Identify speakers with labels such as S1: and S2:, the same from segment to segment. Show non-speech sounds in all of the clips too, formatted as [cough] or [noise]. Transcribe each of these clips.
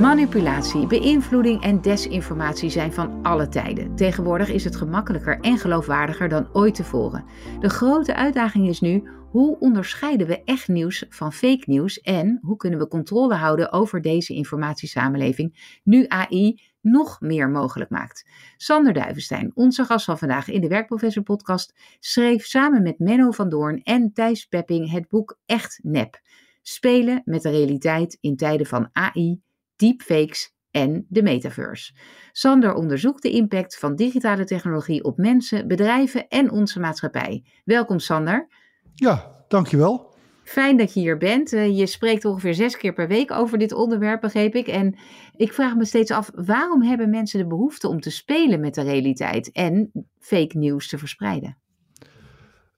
S1: Manipulatie, beïnvloeding en desinformatie zijn van alle tijden. Tegenwoordig is het gemakkelijker en geloofwaardiger dan ooit tevoren. De grote uitdaging is nu: hoe onderscheiden we echt nieuws van fake nieuws en hoe kunnen we controle houden over deze informatiesamenleving nu AI nog meer mogelijk maakt? Sander Duivenstein, onze gast van vandaag in de Werkprofessor podcast, schreef samen met Menno van Doorn en Thijs Pepping het boek Echt Nep. Spelen met de realiteit in tijden van AI deepfakes en de metaverse. Sander onderzoekt de impact van digitale technologie op mensen, bedrijven en onze maatschappij. Welkom Sander.
S2: Ja, dankjewel.
S1: Fijn dat je hier bent. Eh, je spreekt ongeveer zes keer per week over dit onderwerp, begreep ik. En ik vraag me steeds af, waarom hebben mensen de behoefte om te spelen met de realiteit en fake nieuws te verspreiden?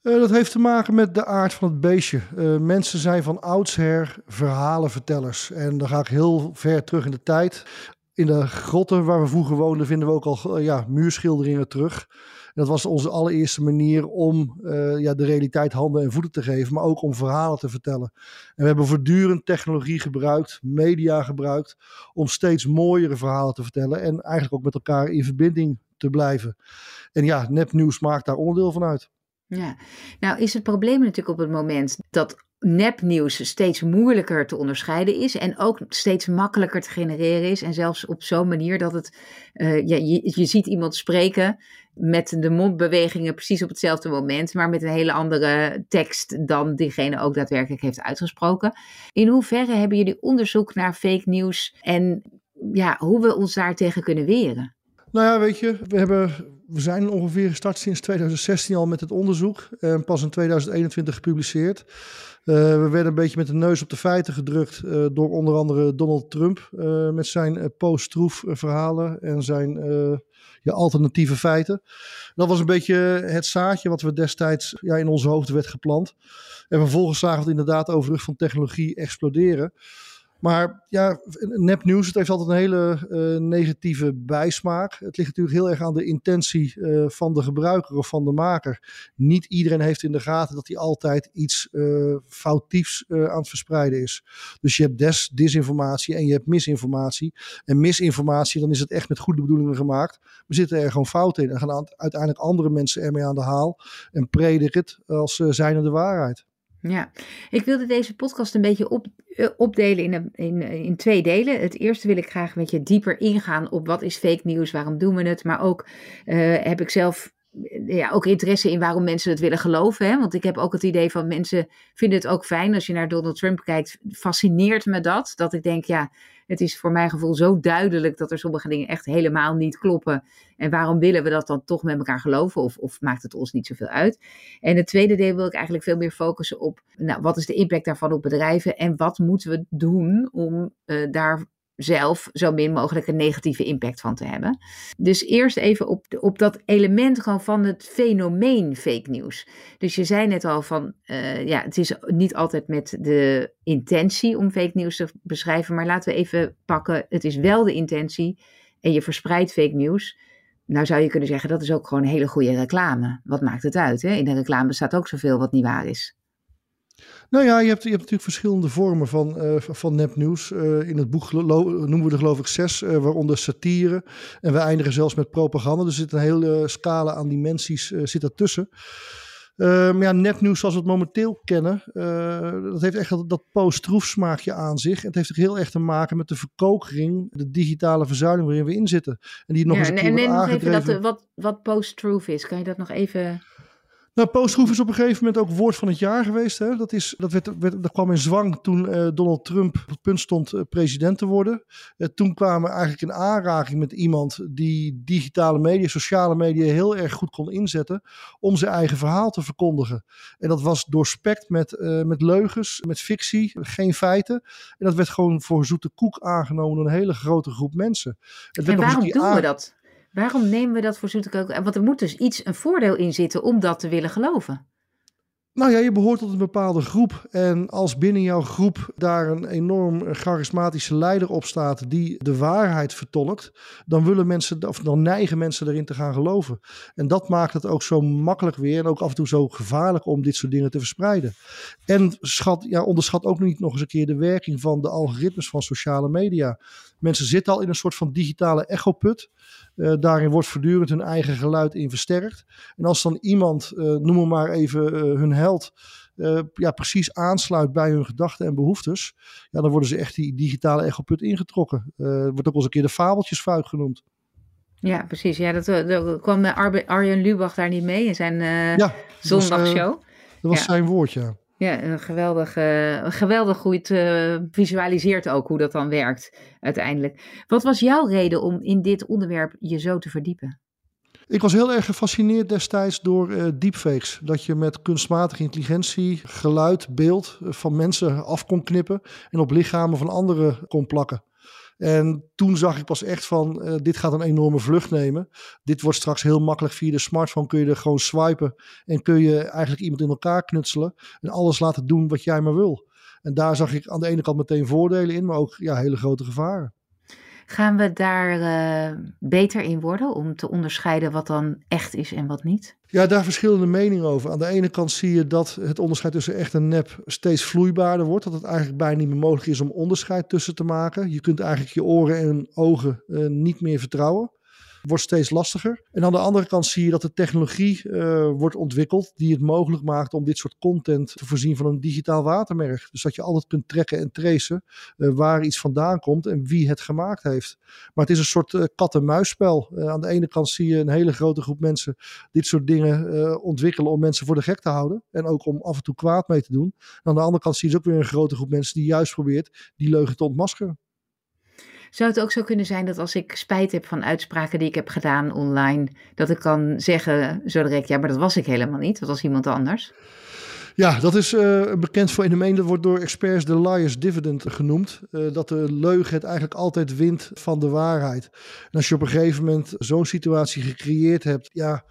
S2: Uh, dat heeft te maken met de aard van het beestje. Uh, mensen zijn van oudsher verhalenvertellers. En dan ga ik heel ver terug in de tijd. In de grotten waar we vroeger woonden vinden we ook al uh, ja, muurschilderingen terug. Dat was onze allereerste manier om ja, de realiteit handen en voeten te geven, maar ook om verhalen te vertellen. En we hebben voortdurend technologie gebruikt, media gebruikt, om steeds mooiere verhalen te vertellen en eigenlijk ook met elkaar in verbinding te blijven. En ja, nepnieuws maakt daar onderdeel van uit.
S1: Ja, nou is het probleem natuurlijk op het moment dat nepnieuws steeds moeilijker te onderscheiden is en ook steeds makkelijker te genereren is. En zelfs op zo'n manier dat het, uh, ja, je, je ziet iemand spreken met de mondbewegingen precies op hetzelfde moment, maar met een hele andere tekst dan diegene ook daadwerkelijk heeft uitgesproken. In hoeverre hebben jullie onderzoek naar fake nieuws en ja, hoe we ons daartegen kunnen weren?
S2: Nou ja, weet je, we, hebben, we zijn ongeveer gestart sinds 2016 al met het onderzoek. En pas in 2021 gepubliceerd. Uh, we werden een beetje met de neus op de feiten gedrukt uh, door onder andere Donald Trump. Uh, met zijn post-troef verhalen en zijn alternatieve feiten. Dat was een beetje het zaadje wat we destijds ja, in ons hoofd werd geplant. En vervolgens zagen het inderdaad over de rug van technologie exploderen. Maar ja, nepnieuws, het heeft altijd een hele uh, negatieve bijsmaak. Het ligt natuurlijk heel erg aan de intentie uh, van de gebruiker of van de maker. Niet iedereen heeft in de gaten dat hij altijd iets uh, foutiefs aan het verspreiden is. Dus je hebt des, disinformatie en je hebt misinformatie. En misinformatie, dan is het echt met goede bedoelingen gemaakt. We zitten er gewoon fout in en gaan uiteindelijk andere mensen ermee aan de haal. En prediken het als zijnde de waarheid.
S1: Ja, ik wilde deze podcast een beetje op, uh, opdelen in, in, in twee delen. Het eerste wil ik graag een beetje dieper ingaan op wat is fake nieuws, waarom doen we het. Maar ook uh, heb ik zelf ja, ook interesse in waarom mensen het willen geloven. Hè? Want ik heb ook het idee van mensen vinden het ook fijn als je naar Donald Trump kijkt. Fascineert me dat. Dat ik denk, ja, het is voor mijn gevoel zo duidelijk dat er sommige dingen echt helemaal niet kloppen. En waarom willen we dat dan toch met elkaar geloven? Of, of maakt het ons niet zoveel uit? En het tweede deel wil ik eigenlijk veel meer focussen op, nou, wat is de impact daarvan op bedrijven? En wat moeten we doen om uh, daar zelf zo min mogelijk een negatieve impact van te hebben. Dus eerst even op, op dat element gewoon van het fenomeen fake news. Dus je zei net al van, uh, ja, het is niet altijd met de intentie om fake news te beschrijven, maar laten we even pakken, het is wel de intentie en je verspreidt fake news. Nou zou je kunnen zeggen, dat is ook gewoon hele goede reclame. Wat maakt het uit? Hè? In de reclame staat ook zoveel wat niet waar is.
S2: Nou ja, je hebt, je hebt natuurlijk verschillende vormen van, uh, van nepnieuws. Uh, in het boek noemen we er geloof ik zes, uh, waaronder satire. En we eindigen zelfs met propaganda. Dus er zit een hele scala aan dimensies zit ertussen. Maar ja, nepnieuws zoals we het momenteel kennen, dat heeft echt dat, dat post-troef smaakje aan zich. En het heeft heel erg te maken met de verkokering, de digitale verzuiling waarin we in zitten. En die nog ja, eens een
S1: en, en nog even dat, wat, wat post-truth is. Kan je dat nog even...
S2: Nou, Postgroef is op een gegeven moment ook woord van het jaar geweest. Hè? Dat, is, dat, werd, werd, dat kwam in zwang toen uh, Donald Trump op het punt stond uh, president te worden. Uh, toen kwamen we eigenlijk in aanraking met iemand die digitale media, sociale media heel erg goed kon inzetten om zijn eigen verhaal te verkondigen. En dat was doorspekt met, met leugens, met fictie, geen feiten. En dat werd gewoon voor zoete koek aangenomen door een hele grote groep mensen.
S1: Het en waarom doen we dat? Waarom nemen we dat voor zoete koken? Want er moet dus iets, een voordeel in zitten om dat te willen geloven.
S2: Nou ja, je behoort tot een bepaalde groep. En als binnen jouw groep daar een enorm charismatische leider op staat die de waarheid vertolkt, dan willen mensen, of dan neigen mensen erin te gaan geloven. En dat maakt het ook zo makkelijk weer en ook af en toe zo gevaarlijk om dit soort dingen te verspreiden. En schat, ja, onderschat ook niet nog eens een keer de werking van de algoritmes van sociale media. Mensen zitten al in een soort van digitale echoput. Uh, daarin wordt voortdurend hun eigen geluid in versterkt. En als dan iemand, uh, noem maar, maar even uh, hun held, ja, precies aansluit bij hun gedachten en behoeftes, ja, dan worden ze echt die digitale echoput ingetrokken. wordt ook wel eens een keer de fabeltjesfuik genoemd.
S1: Ja, precies. Ja, dat, dat kwam Arjen Lubach daar niet mee in zijn ja, zondagshow.
S2: Dat was, dat was ja. zijn woord, ja.
S1: Ja, een geweldig, geweldig hoe het uh, visualiseert ook hoe dat dan werkt uiteindelijk. Wat was jouw reden om in dit onderwerp je zo te verdiepen?
S2: Ik was heel erg gefascineerd destijds door uh, deepfakes. Dat je met kunstmatige intelligentie geluid, beeld van mensen af kon knippen en op lichamen van anderen kon plakken. En toen zag ik pas echt van, uh, dit gaat een enorme vlucht nemen. Dit wordt straks heel makkelijk via de smartphone. Kun je er gewoon swipen en kun je eigenlijk iemand in elkaar knutselen. En alles laten doen wat jij maar wil. En daar zag ik aan de ene kant meteen voordelen in, maar ook ja, hele grote gevaren.
S1: Gaan we daar uh, beter in worden om te onderscheiden wat dan echt is en wat niet?
S2: Ja, daar verschillende meningen over. Aan de ene kant zie je dat het onderscheid tussen echt en nep steeds vloeibaarder wordt. Dat het eigenlijk bijna niet meer mogelijk is om onderscheid tussen te maken. Je kunt eigenlijk je oren en ogen uh, niet meer vertrouwen wordt steeds lastiger. En aan de andere kant zie je dat de technologie uh, wordt ontwikkeld die het mogelijk maakt om dit soort content te voorzien van een digitaal watermerk. Dus dat je altijd kunt trekken en tracen uh, waar iets vandaan komt en wie het gemaakt heeft. Maar het is een soort uh, kat-en-muisspel. aan de ene kant zie je een hele grote groep mensen dit soort dingen ontwikkelen om mensen voor de gek te houden. En ook om af en toe kwaad mee te doen. En aan de andere kant zie je dus ook weer een grote groep mensen die juist probeert die leugen te ontmaskeren.
S1: Zou het ook zo kunnen zijn dat als ik spijt heb van uitspraken die ik heb gedaan online, dat ik kan zeggen zo direct, ja, maar dat was ik helemaal niet, dat was iemand anders?
S2: Ja, dat is uh, een bekend fenomeen. Dat wordt door experts de liar's dividend genoemd. Uh, dat de leugen het eigenlijk altijd wint van de waarheid. En als je op een gegeven moment zo'n situatie gecreëerd hebt, ja,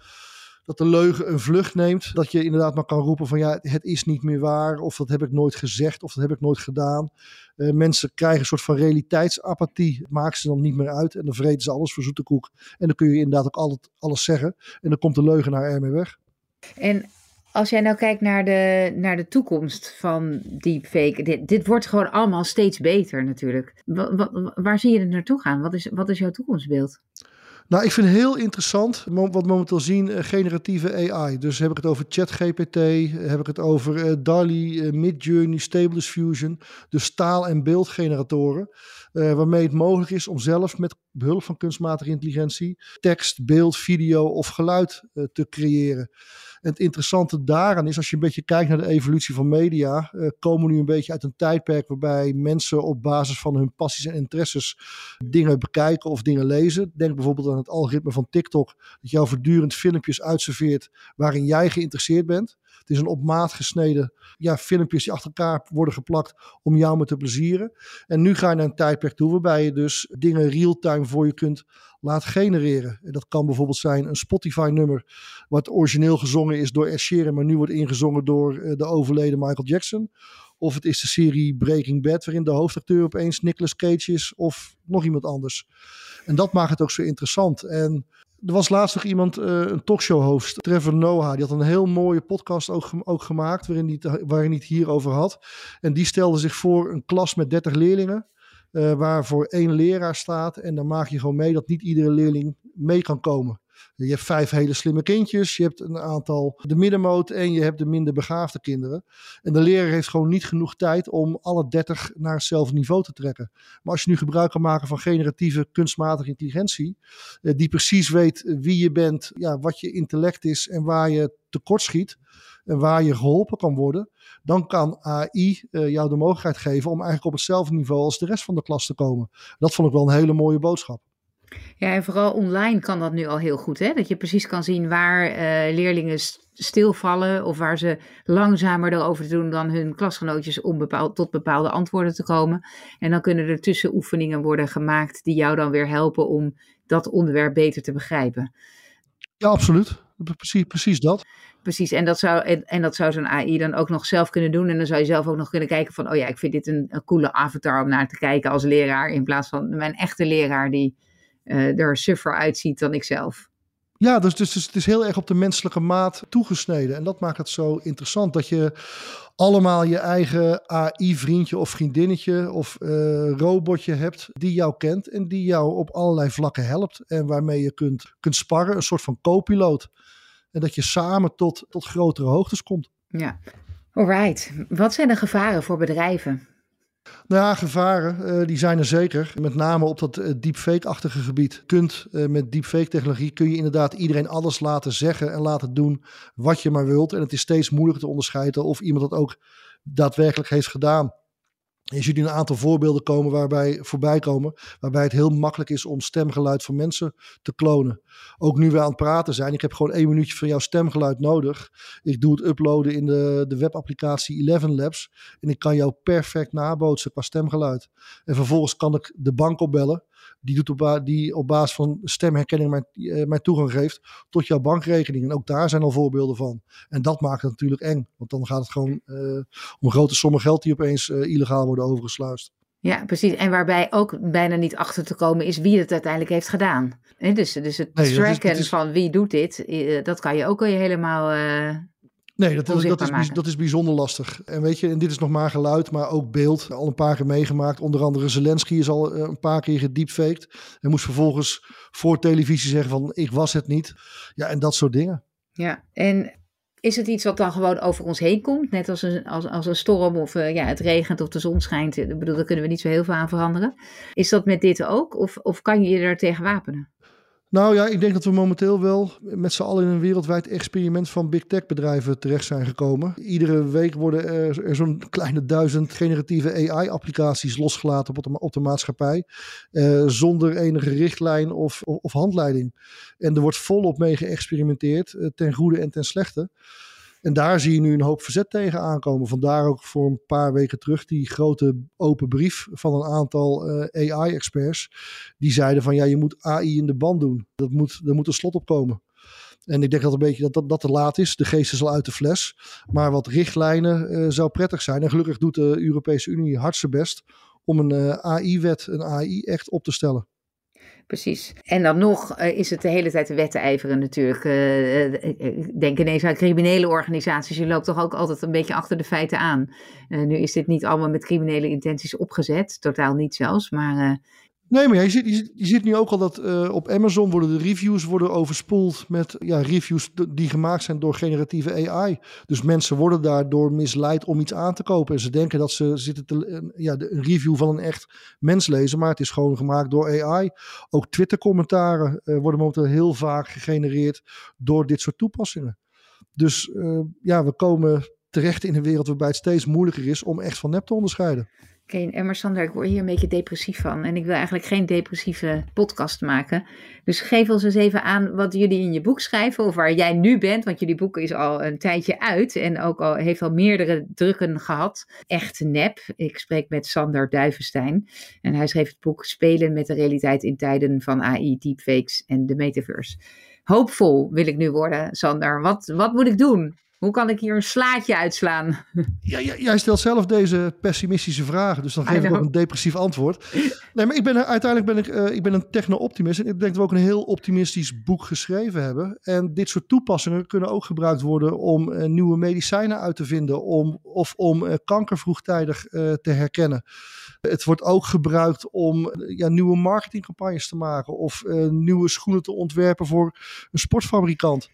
S2: dat de leugen een vlucht neemt. Dat je inderdaad maar kan roepen van ja, het is niet meer waar. Of dat heb ik nooit gezegd. Of dat heb ik nooit gedaan. Uh, mensen krijgen een soort van realiteitsapathie. Het maakt ze dan niet meer uit. En dan vreten ze alles voor zoete koek. En dan kun je inderdaad ook altijd alles zeggen. En dan komt de leugenaar ermee weg.
S1: En als jij nou kijkt naar de, naar de toekomst van deepfake, dit, dit wordt gewoon allemaal steeds beter natuurlijk. waar zie je het naartoe gaan? Wat is, wat is jouw toekomstbeeld?
S2: Nou, ik vind heel interessant wat momenteel zien uh, generatieve AI. Dus heb ik het over ChatGPT, heb ik het over uh, DALI, uh, Midjourney, Stable Diffusion. Dus taal- en beeldgeneratoren. Waarmee het mogelijk is om zelf met behulp van kunstmatige intelligentie tekst, beeld, video of geluid te creëren. En het interessante daaraan is, als je een beetje kijkt naar de evolutie van media, uh, komen we nu een beetje uit een tijdperk waarbij mensen op basis van hun passies en interesses dingen bekijken of dingen lezen. Denk bijvoorbeeld aan het algoritme van TikTok, dat jou voortdurend filmpjes uitserveert waarin jij geïnteresseerd bent. Het is een op maat gesneden ja, filmpjes die achter elkaar worden geplakt om jou met te plezieren. En nu ga je naar een tijdperk toe waarbij je dus dingen real-time voor je kunt laten genereren. En dat kan bijvoorbeeld zijn een Spotify-nummer wat origineel gezongen is door Ed maar nu wordt ingezongen door eh, de overleden Michael Jackson. Of het is de serie Breaking Bad, waarin de hoofdacteur opeens Nicolas Cage is of nog iemand anders. En dat maakt het ook zo interessant. En er was laatst nog iemand, uh, een talkshow-host, Trevor Noah. Die had een heel mooie podcast ook, ook gemaakt, waarin hij, waarin hij het hierover had. En die stelde zich voor een klas met 30 leerlingen. Uh, waar voor één leraar staat. En dan maak je gewoon mee dat niet iedere leerling mee kan komen. Je hebt vijf hele slimme kindjes, je hebt een aantal de middenmoot en je hebt de minder begaafde kinderen. En de leraar heeft gewoon niet genoeg tijd om alle dertig naar hetzelfde niveau te trekken. Maar als je nu gebruik kan maken van generatieve kunstmatige intelligentie, eh, die precies weet wie je bent, ja, wat je intellect is en waar je tekort schiet en waar je geholpen kan worden, dan kan AI uh, jou de mogelijkheid geven om eigenlijk op hetzelfde niveau als de rest van de klas te komen. Dat vond ik wel een hele mooie boodschap.
S1: Ja, en vooral online kan dat nu al heel goed. Hè? Dat je precies kan zien waar uh, leerlingen stilvallen of waar ze langzamer erover doen dan hun klasgenootjes om bepaald, tot bepaalde antwoorden te komen. En dan kunnen er tussenoefeningen worden gemaakt die jou dan weer helpen om dat onderwerp beter te begrijpen.
S2: Ja, absoluut. precies, precies dat.
S1: Precies, en dat zou, en, en dat zou zo'n AI dan ook nog zelf kunnen doen. En dan zou je zelf ook nog kunnen kijken van, oh ja, ik vind dit een, een coole avatar om naar te kijken als leraar. In plaats van mijn echte leraar die uh, er suffer uitziet dan ik zelf.
S2: Ja, dus, dus, dus, het is heel erg op de menselijke maat toegesneden. En dat maakt het zo interessant. Dat je allemaal je eigen AI-vriendje of vriendinnetje of uh, robotje hebt. Die jou kent en die jou op allerlei vlakken helpt. En waarmee je kunt, kunt sparren. Een soort van co-piloot. En dat je samen tot, tot grotere hoogtes komt.
S1: Ja, alright. Wat zijn de gevaren voor bedrijven?
S2: Nou ja, gevaren, uh, die zijn er zeker. Met name op dat uh, deepfake-achtige gebied. Kunt, uh, met deepfake-technologie kun je inderdaad iedereen alles laten zeggen en laten doen wat je maar wilt. En het is steeds moeilijker te onderscheiden of iemand dat ook daadwerkelijk heeft gedaan. Je ziet nu een aantal voorbeelden komen waarbij, voorbij komen, waarbij het heel makkelijk is om stemgeluid van mensen te klonen. Ook nu we aan het praten zijn, ik heb gewoon één minuutje van jouw stemgeluid nodig. Ik doe het uploaden in de, de webapplicatie Eleven Labs en ik kan jou perfect nabootsen qua stemgeluid. En vervolgens kan ik de bank opbellen die, doet op, die op basis van stemherkenning uh, mijn toegang geeft tot jouw bankrekening. En ook daar zijn al voorbeelden van. En dat maakt het natuurlijk eng, want dan gaat het gewoon uh, om grote sommen geld die opeens uh, illegaal worden overgesluist.
S1: Ja, precies. En waarbij ook bijna niet achter te komen is wie het uiteindelijk heeft gedaan. dus, dus het nee, tracken is, is... van wie doet dit, dat kan je ook al je helemaal
S2: Nee, dat, dat, dat, is, dat is bijzonder lastig. En weet je, en dit is nog maar geluid, maar ook beeld. Al een paar keer meegemaakt. Onder andere Zelensky is al eh, een paar keer gediepfaked. En moest vervolgens voor televisie zeggen van ik was het niet. Ja, en dat soort dingen.
S1: Ja, en is het iets wat dan gewoon over ons heen komt? Net als een, als, als een storm of uh, ja, het regent of de zon schijnt. Ik bedoel, daar kunnen we niet zo heel veel aan veranderen. Is dat met dit ook? Of, of kan je je er tegen wapenen?
S2: Nou ja, ik denk dat we momenteel wel met z'n allen in een wereldwijd experiment van big tech bedrijven terecht zijn gekomen. Iedere week worden er, zo'n kleine duizend generatieve AI-applicaties losgelaten op de, op de maatschappij. Uh, zonder enige richtlijn of, of, handleiding. En er wordt volop mee geëxperimenteerd, uh, ten goede en ten slechte. En daar zie je nu een hoop verzet tegen aankomen. Vandaar ook voor een paar weken terug die grote open brief van een aantal eh, AI-experts. Die zeiden van ja, je moet AI in de band doen. Dat moet, er moet een slot op komen. En ik denk dat een beetje dat, dat, dat te laat is. De geest is al uit de fles. Maar wat richtlijnen uh, zou prettig zijn. En gelukkig doet de Europese Unie hard best om een uh, AI-wet, een AI-echt op te stellen.
S1: Precies. En dan nog uh, is het de hele tijd de ijveren natuurlijk. Uh, denk ineens aan criminele organisaties. Je loopt toch ook altijd een beetje achter de feiten aan. nu is dit niet allemaal met criminele intenties opgezet. Totaal niet zelfs. Maar
S2: Nee, maar je ziet, je, nu ook al dat uh, op Amazon worden de reviews worden overspoeld met ja, reviews die gemaakt zijn door generatieve AI. Dus mensen worden daardoor misleid om iets aan te kopen. En ze denken dat ze ja, een review van een echt mens lezen, maar het is gewoon gemaakt door AI. Ook Twitter-commentaren uh, worden momenteel heel vaak gegenereerd door dit soort toepassingen. Dus uh, ja, we komen terecht in een wereld waarbij het steeds moeilijker is om echt van nep te onderscheiden.
S1: Oké, en Sander, ik word hier een beetje depressief van. En ik wil eigenlijk geen depressieve podcast maken. Dus geef ons eens even aan wat jullie in je boek schrijven. Of waar jij nu bent. Want jullie boek is al een tijdje uit. En ook al heeft al meerdere drukken gehad. Echt nep. Ik spreek met Sander Duivenstein. En hij schreef het boek Spelen met de realiteit in tijden van AI, deepfakes en de metaverse. Hoopvol wil ik nu worden, Sander. Wat, wat moet ik doen? Hoe kan ik hier een slaatje uitslaan?
S2: Ja, jij stelt zelf deze pessimistische vragen, dus dan geef ik ook een depressief antwoord. Nee, maar ik ben, uiteindelijk ben ik, uh, ik ben een techno-optimist en ik denk dat we ook een heel optimistisch boek geschreven hebben. En dit soort toepassingen kunnen ook gebruikt worden om uh, nieuwe medicijnen uit te vinden om, of om uh, kanker vroegtijdig te herkennen. Het wordt ook gebruikt om ja, nieuwe marketingcampagnes te maken of nieuwe schoenen te ontwerpen voor een sportfabrikant.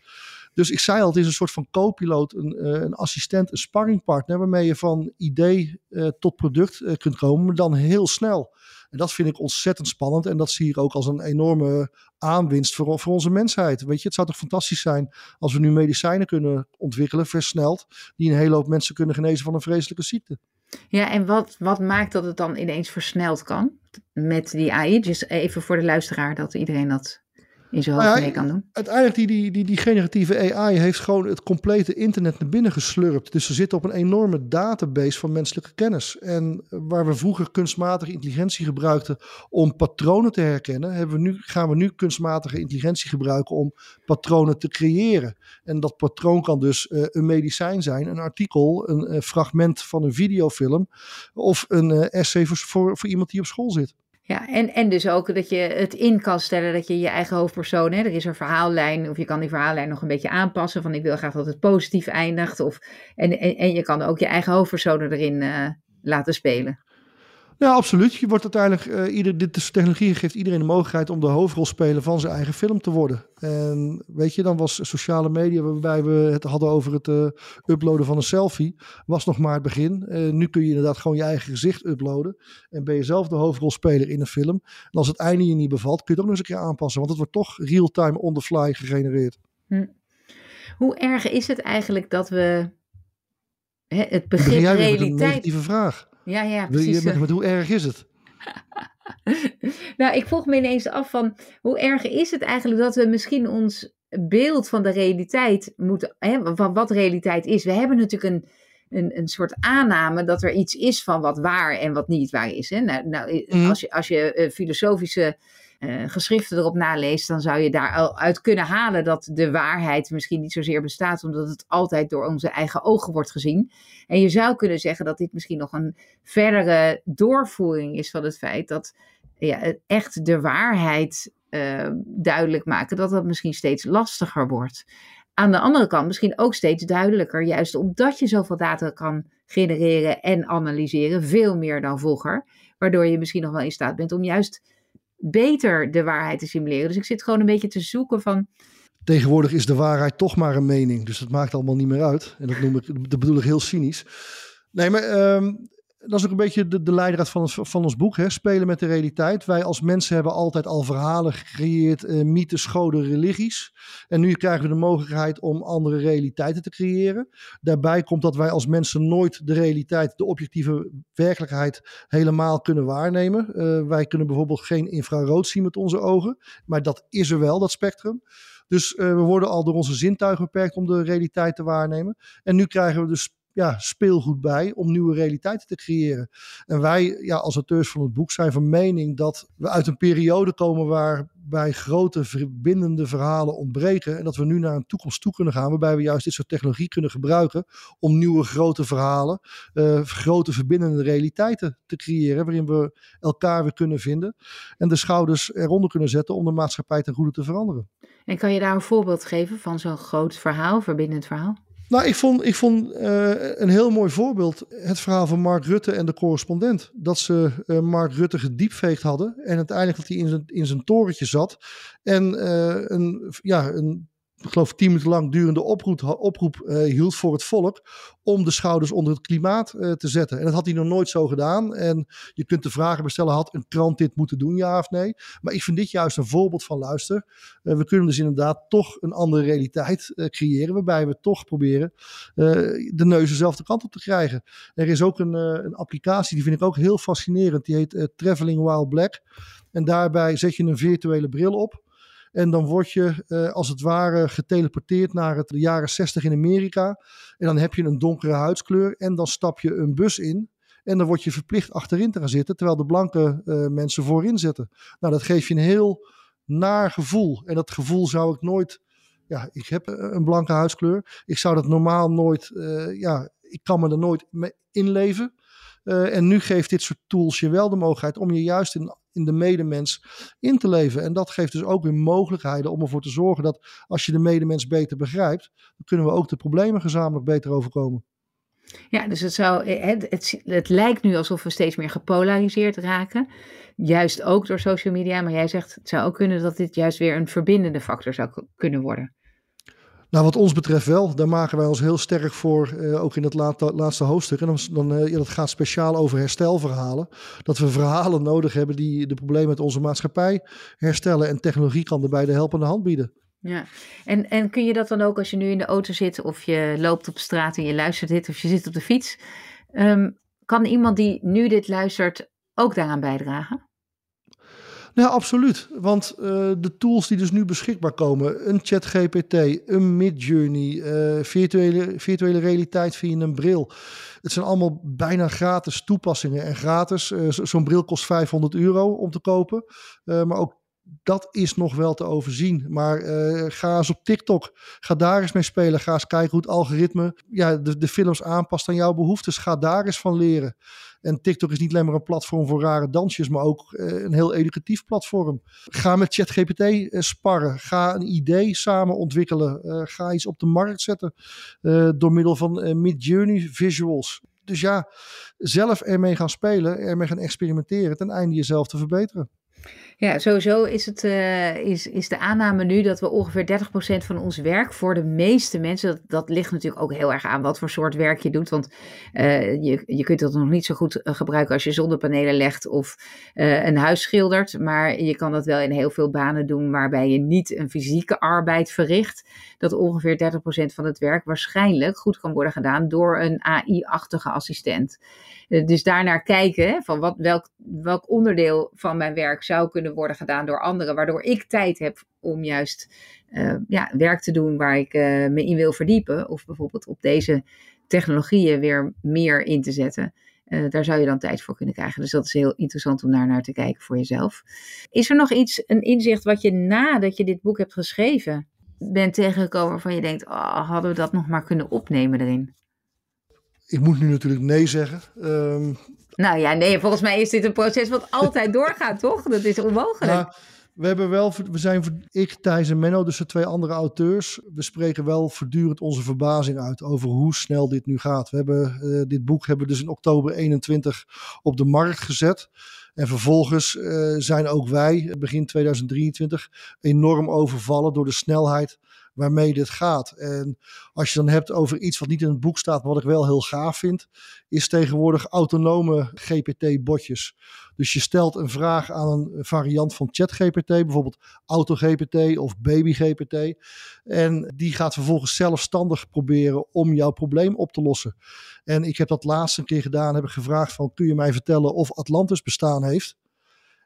S2: Dus ik zei al, het is een soort van co-piloot, een, uh, een assistent, een sparringpartner, waarmee je van idee uh, tot product uh, kunt komen, maar dan heel snel. En dat vind ik ontzettend spannend en dat zie ik ook als een enorme aanwinst voor, voor onze mensheid. Weet je, het zou toch fantastisch zijn als we nu medicijnen kunnen ontwikkelen, versneld, die een hele hoop mensen kunnen genezen van een vreselijke ziekte.
S1: Ja, en wat, wat maakt dat het dan ineens versneld kan met die AI? Dus even voor de luisteraar, dat iedereen dat in zijn hoofd
S2: Nou ja,
S1: mee kan doen.
S2: Uiteindelijk, die, die, die, die generatieve AI heeft gewoon het complete internet naar binnen geslurpt. Dus ze zitten op een enorme database van menselijke kennis. En waar we vroeger kunstmatige intelligentie gebruikten om patronen te herkennen, hebben we nu, gaan we nu kunstmatige intelligentie gebruiken om patronen te creëren. En dat patroon kan dus eh, een medicijn zijn, een artikel, een eh, fragment van een videofilm of een eh, essay voor, voor, voor iemand die op school zit.
S1: Ja, en, en dus ook dat je het in kan stellen dat je je eigen hoofdpersoon, hè, er is een verhaallijn, of je kan die verhaallijn nog een beetje aanpassen. Van ik wil graag dat het positief eindigt. Of, en, en, en je kan ook je eigen hoofdpersonen erin eh, laten spelen.
S2: Ja, absoluut. Je wordt uiteindelijk, eh ieder, dit technologie geeft iedereen de mogelijkheid om de hoofdrolspeler van zijn eigen film te worden. En weet je, dan was sociale media, waarbij we het hadden over het eh, uploaden van een selfie, was nog maar het begin. Eh, nu kun je inderdaad gewoon je eigen gezicht uploaden. En ben je zelf de hoofdrolspeler in een film. En als het einde je niet bevalt, kun je het ook nog eens een keer aanpassen. Want het wordt toch real-time on the fly gegenereerd.
S1: Hoe erg is het eigenlijk dat we hè, het begrip
S2: begin met een
S1: realiteit.
S2: negatieve vraag.
S1: Ja, ja,
S2: je,
S1: precies.
S2: met, met hoe erg is het? [laughs]
S1: Nou, ik vroeg me ineens af van hoe erg is het eigenlijk dat we misschien ons beeld van de realiteit moeten, hè, van wat realiteit is. We hebben natuurlijk een, een, een soort aanname dat er iets is van wat waar en wat niet waar is. Hè? Nou, nou,
S2: Mhm.
S1: als je, als je eh, filosofische eh, geschriften erop naleest, dan zou je daar al uit kunnen halen dat de waarheid misschien niet zozeer bestaat, omdat het altijd door onze eigen ogen wordt gezien. En je zou kunnen zeggen dat dit misschien nog een verdere doorvoering is van het feit dat ja, echt de waarheid eh, duidelijk maken, dat dat misschien steeds lastiger wordt. Aan de andere kant misschien ook steeds duidelijker, juist omdat je zoveel data kan genereren en analyseren, veel meer dan vroeger, waardoor je misschien nog wel in staat bent om juist beter de waarheid te simuleren. Dus ik zit gewoon een beetje te zoeken van,
S2: Tegenwoordig is de waarheid toch maar een mening. Dus dat maakt allemaal niet meer uit. En dat, noem ik, dat bedoel ik heel cynisch. Nee, maar ehm, dat is ook een beetje de, leidraad van, het, van ons boek. Hè? Spelen met de realiteit. Wij als mensen hebben altijd al verhalen gecreëerd. eh, mythes, goden, religies. En nu krijgen we de mogelijkheid om andere realiteiten te creëren. Daarbij komt dat wij als mensen nooit de realiteit, de objectieve werkelijkheid helemaal kunnen waarnemen. Eh, wij kunnen bijvoorbeeld geen infrarood zien met onze ogen. Maar dat is er wel, dat spectrum. Dus eh, we worden al door onze zintuigen beperkt om de realiteit te waarnemen. En nu krijgen we dus ja, speelgoed bij om nieuwe realiteiten te creëren. En wij ja, als auteurs van het boek zijn van mening dat we uit een periode komen waarbij grote verbindende verhalen ontbreken. En dat we nu naar een toekomst toe kunnen gaan waarbij we juist dit soort technologie kunnen gebruiken om nieuwe grote verhalen, eh, grote verbindende realiteiten te creëren. Waarin we elkaar weer kunnen vinden en de schouders eronder kunnen zetten om de maatschappij ten goede te veranderen.
S1: en kan je daar een voorbeeld geven van zo'n groot verhaal, verbindend verhaal?
S2: Nou, ik vond, ik vond eh, een heel mooi voorbeeld het verhaal van Mark Rutte en de correspondent. Dat ze eh, Mark Rutte gediepveegd hadden en uiteindelijk dat hij in zijn, in zijn torentje zat. En eh, een, ja, een, ik geloof tien minuten lang durende oproep, oproep eh, hield voor het volk om de schouders onder het klimaat eh, te zetten. En dat had hij nog nooit zo gedaan. En je kunt de vragen bestellen, had een krant dit moeten doen, ja of nee? Maar ik vind dit juist een voorbeeld van luister. Eh, we kunnen dus inderdaad toch een andere realiteit creëren, waarbij we toch proberen de neus dezelfde kant op te krijgen. Er is ook een, een applicatie, die vind ik ook heel fascinerend. Die heet Traveling While Black. En daarbij zet je een virtuele bril op. En dan word je eh, als het ware geteleporteerd naar het, de jaren 60 in Amerika. En dan heb je een donkere huidskleur. En dan stap je een bus in. En dan word je verplicht achterin te gaan zitten. Terwijl de blanke eh, mensen voorin zitten. Nou, dat geeft je een heel naar gevoel. En dat gevoel zou ik nooit. Ja, ik heb eh, een blanke huidskleur. Ik zou dat normaal nooit. ja, ik kan me er nooit mee inleven. Eh, en nu geeft dit soort tools je wel de mogelijkheid om je juist in, in de medemens in te leven. En dat geeft dus ook weer mogelijkheden om ervoor te zorgen dat als je de medemens beter begrijpt, dan kunnen we ook de problemen gezamenlijk beter overkomen.
S1: Ja, dus het, zou, eh, het, het, het lijkt nu alsof we steeds meer gepolariseerd raken. Juist ook door social media. Maar jij zegt het zou ook kunnen dat dit juist weer een verbindende factor zou kunnen worden.
S2: Nou, wat ons betreft wel. Daar maken wij ons heel sterk voor, eh, ook in het laat- laatste hoofdstuk. En dan, eh, ja, dat gaat speciaal over herstelverhalen. Dat we verhalen nodig hebben die de problemen met onze maatschappij herstellen. En technologie kan daarbij de helpende hand bieden.
S1: Ja, en, en kun je dat dan ook als je nu in de auto zit of je loopt op straat en je luistert dit of je zit op de fiets. ehm, kan iemand die nu dit luistert ook daaraan bijdragen?
S2: Nou, absoluut. Want uh, de tools die dus nu beschikbaar komen, een ChatGPT, een Midjourney, uh, virtuele, virtuele realiteit via een bril. Het zijn allemaal bijna gratis toepassingen en gratis. Uh, Zo'n bril kost 500 euro om te kopen. maar ook dat is nog wel te overzien. Maar ga eens op TikTok. Ga daar eens mee spelen. Ga eens kijken hoe het algoritme ja, de, de films aanpast aan jouw behoeftes. Ga daar eens van leren. En TikTok is niet alleen maar een platform voor rare dansjes, maar ook uh, een heel educatief platform. Ga met ChatGPT uh, sparren. Ga een idee samen ontwikkelen. Ga iets op de markt zetten door middel van Mid-Journey visuals. Dus ja, zelf ermee gaan spelen, ermee gaan experimenteren, ten einde jezelf te verbeteren.
S1: Ja, sowieso is, het, uh, is, is de aanname nu dat we ongeveer 30% van ons werk voor de meeste mensen, dat, dat ligt natuurlijk ook heel erg aan wat voor soort werk je doet. Want uh, je, je kunt dat nog niet zo goed eh, gebruiken als je zonnepanelen legt of een huis schildert. Maar je kan dat wel in heel veel banen doen waarbij je niet een fysieke arbeid verricht. Dat ongeveer 30% van het werk waarschijnlijk goed kan worden gedaan door een AI-achtige assistent. Dus daarnaar kijken van wat, welk, welk onderdeel van mijn werk zou kunnen worden gedaan door anderen, waardoor ik tijd heb om juist uh, ja, werk te doen waar ik uh, me in wil verdiepen. Of bijvoorbeeld op deze technologieën weer meer in te zetten. Uh, daar zou je dan tijd voor kunnen krijgen. Dus dat is heel interessant om daar naar te kijken voor jezelf. Is er nog iets, een inzicht wat je nadat je dit boek hebt geschreven bent tegengekomen waarvan je denkt, oh, hadden we dat nog maar kunnen opnemen erin?
S2: Ik moet nu natuurlijk nee zeggen. Um,
S1: nou ja, nee, volgens mij is dit een proces wat altijd [laughs] doorgaat, toch? Dat is onmogelijk.
S2: Nou, we hebben wel, we zijn, ik, Thijs en Menno, dus de twee andere auteurs, we spreken wel voortdurend onze verbazing uit over hoe snel dit nu gaat. We hebben, uh, dit boek hebben we dus in oktober 21 op de markt gezet. En vervolgens uh, zijn ook wij, begin 2023, enorm overvallen door de snelheid waarmee dit gaat. En als je dan hebt over iets wat niet in het boek staat, wat ik wel heel gaaf vind, is tegenwoordig autonome GPT-botjes. Dus je stelt een vraag aan een variant van ChatGPT, bijvoorbeeld AutoGPT of BabyGPT. En die gaat vervolgens zelfstandig proberen om jouw probleem op te lossen. En ik heb dat laatst een keer gedaan, heb ik gevraagd van kun je mij vertellen of Atlantis bestaan heeft?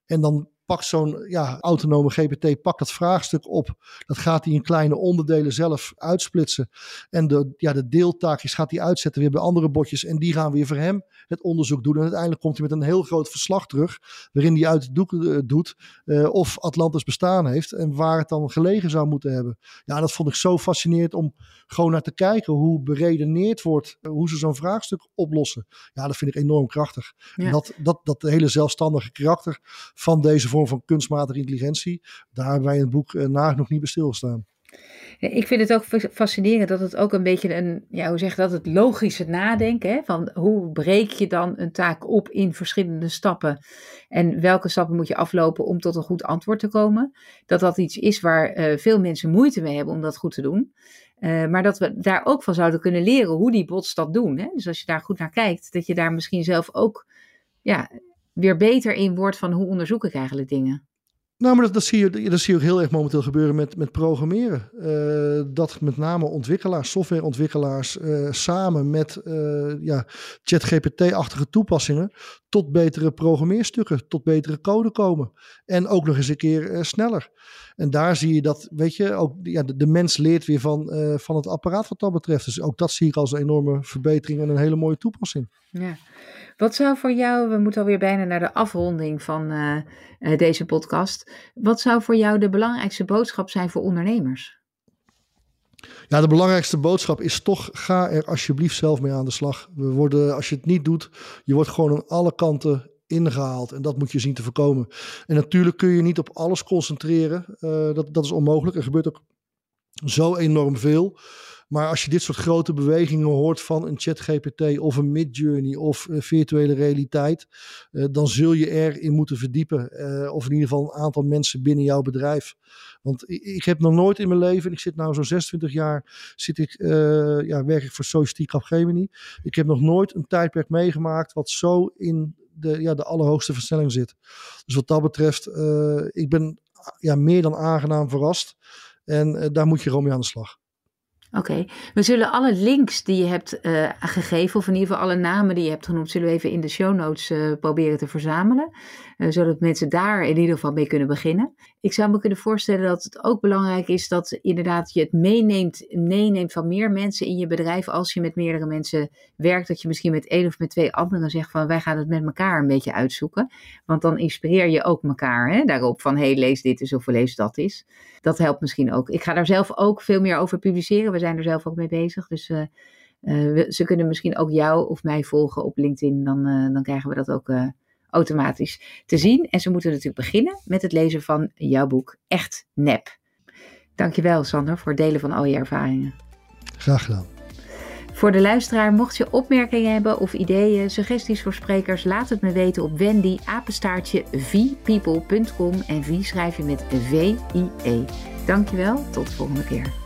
S2: En dan pakt zo'n ja, autonome GPT pakt dat vraagstuk op. Dat gaat hij in kleine onderdelen zelf uitsplitsen. En de, ja, de deeltaakjes gaat hij uitzetten weer bij andere botjes. En die gaan weer voor hem het onderzoek doen. En uiteindelijk komt hij met een heel groot verslag terug. Waarin hij uit het doek uh, doet uh, of Atlantis bestaan heeft. En waar het dan gelegen zou moeten hebben. Ja, dat vond ik zo fascinerend om gewoon naar te kijken. Hoe beredeneerd wordt. Uh, hoe ze zo'n vraagstuk oplossen. Ja, dat vind ik enorm krachtig. Ja. En dat, dat, dat hele zelfstandige karakter van deze van kunstmatige intelligentie. Daar hebben wij in het boek uh, nog niet bij stilstaan.
S1: Ik vind het ook fascinerend dat het ook een beetje een, ja, hoe zeg je dat, het logische nadenken. Hè? Van hoe breek je dan een taak op in verschillende stappen? En welke stappen moet je aflopen om tot een goed antwoord te komen? Dat dat iets is waar uh, veel mensen moeite mee hebben om dat goed te doen. Uh, maar dat we daar ook van zouden kunnen leren hoe die bots dat doen. Hè? Dus als je daar goed naar kijkt, dat je daar misschien zelf ook ja, weer beter in wordt van hoe onderzoek ik eigenlijk dingen.
S2: Nou, maar dat, dat, zie je, dat zie je ook heel erg momenteel gebeuren met, met programmeren. Uh, dat met name ontwikkelaars, softwareontwikkelaars, uh, samen met uh, ja, ChatGPT-achtige toepassingen tot betere programmeerstukken, tot betere code komen. En ook nog eens een keer sneller. En daar zie je dat, weet je, ook ja, de, de mens leert weer van, van het apparaat wat dat betreft. Dus ook dat zie ik als een enorme verbetering en een hele mooie toepassing.
S1: Ja. Wat zou voor jou, we moeten alweer bijna naar de afronding van uh, uh, deze podcast. Wat zou voor jou de belangrijkste boodschap zijn voor ondernemers?
S2: Ja, de belangrijkste boodschap is toch: ga er alsjeblieft zelf mee aan de slag. We worden, als je het niet doet, je wordt gewoon aan alle kanten ingehaald. En dat moet je zien te voorkomen. En natuurlijk kun je niet op alles concentreren. Uh, dat, dat is onmogelijk. Er gebeurt ook zo enorm veel. Maar als je dit soort grote bewegingen hoort van een ChatGPT of een Midjourney of virtuele realiteit, uh, dan zul je erin moeten verdiepen. Uh, of in ieder geval een aantal mensen binnen jouw bedrijf. Want ik, ik heb nog nooit in mijn leven, en ik zit nu zo'n 26 jaar, zit ik, ja, werk ik voor Society Capgemini. Ik heb nog nooit een tijdperk meegemaakt wat zo in de, ja, de allerhoogste versnelling zit. Dus wat dat betreft, ik ben ja, meer dan aangenaam verrast. En daar moet je gewoon mee aan de slag.
S1: Oké, we zullen alle links die je hebt uh, gegeven, of in ieder geval alle namen die je hebt genoemd, zullen we even in de show notes uh, proberen te verzamelen. Uh, zodat mensen daar in ieder geval mee kunnen beginnen. Ik zou me kunnen voorstellen dat het ook belangrijk is dat inderdaad je het meeneemt, meeneemt van meer mensen in je bedrijf. Als je met meerdere mensen werkt, dat je misschien met één of met twee anderen zegt van wij gaan het met elkaar een beetje uitzoeken. Want dan inspireer je ook elkaar hè, daarop van hé, hey, lees dit eens of lees dat eens. Dat helpt misschien ook. Ik ga daar zelf ook veel meer over publiceren. We zijn er zelf ook mee bezig. Dus uh, uh, ze kunnen misschien ook jou of mij volgen op LinkedIn. Dan, uh, dan krijgen we dat ook automatisch te zien. En ze moeten natuurlijk beginnen met het lezen van jouw boek Echt Nep. Dankjewel Sander voor het delen van al je ervaringen.
S2: Graag gedaan.
S1: Voor de luisteraar, mocht je opmerkingen hebben of ideeën, suggesties voor sprekers, laat het me weten op wendy apenstaartje vpeople.com en V schrijf je met V-I-E. Dankjewel, tot de volgende keer.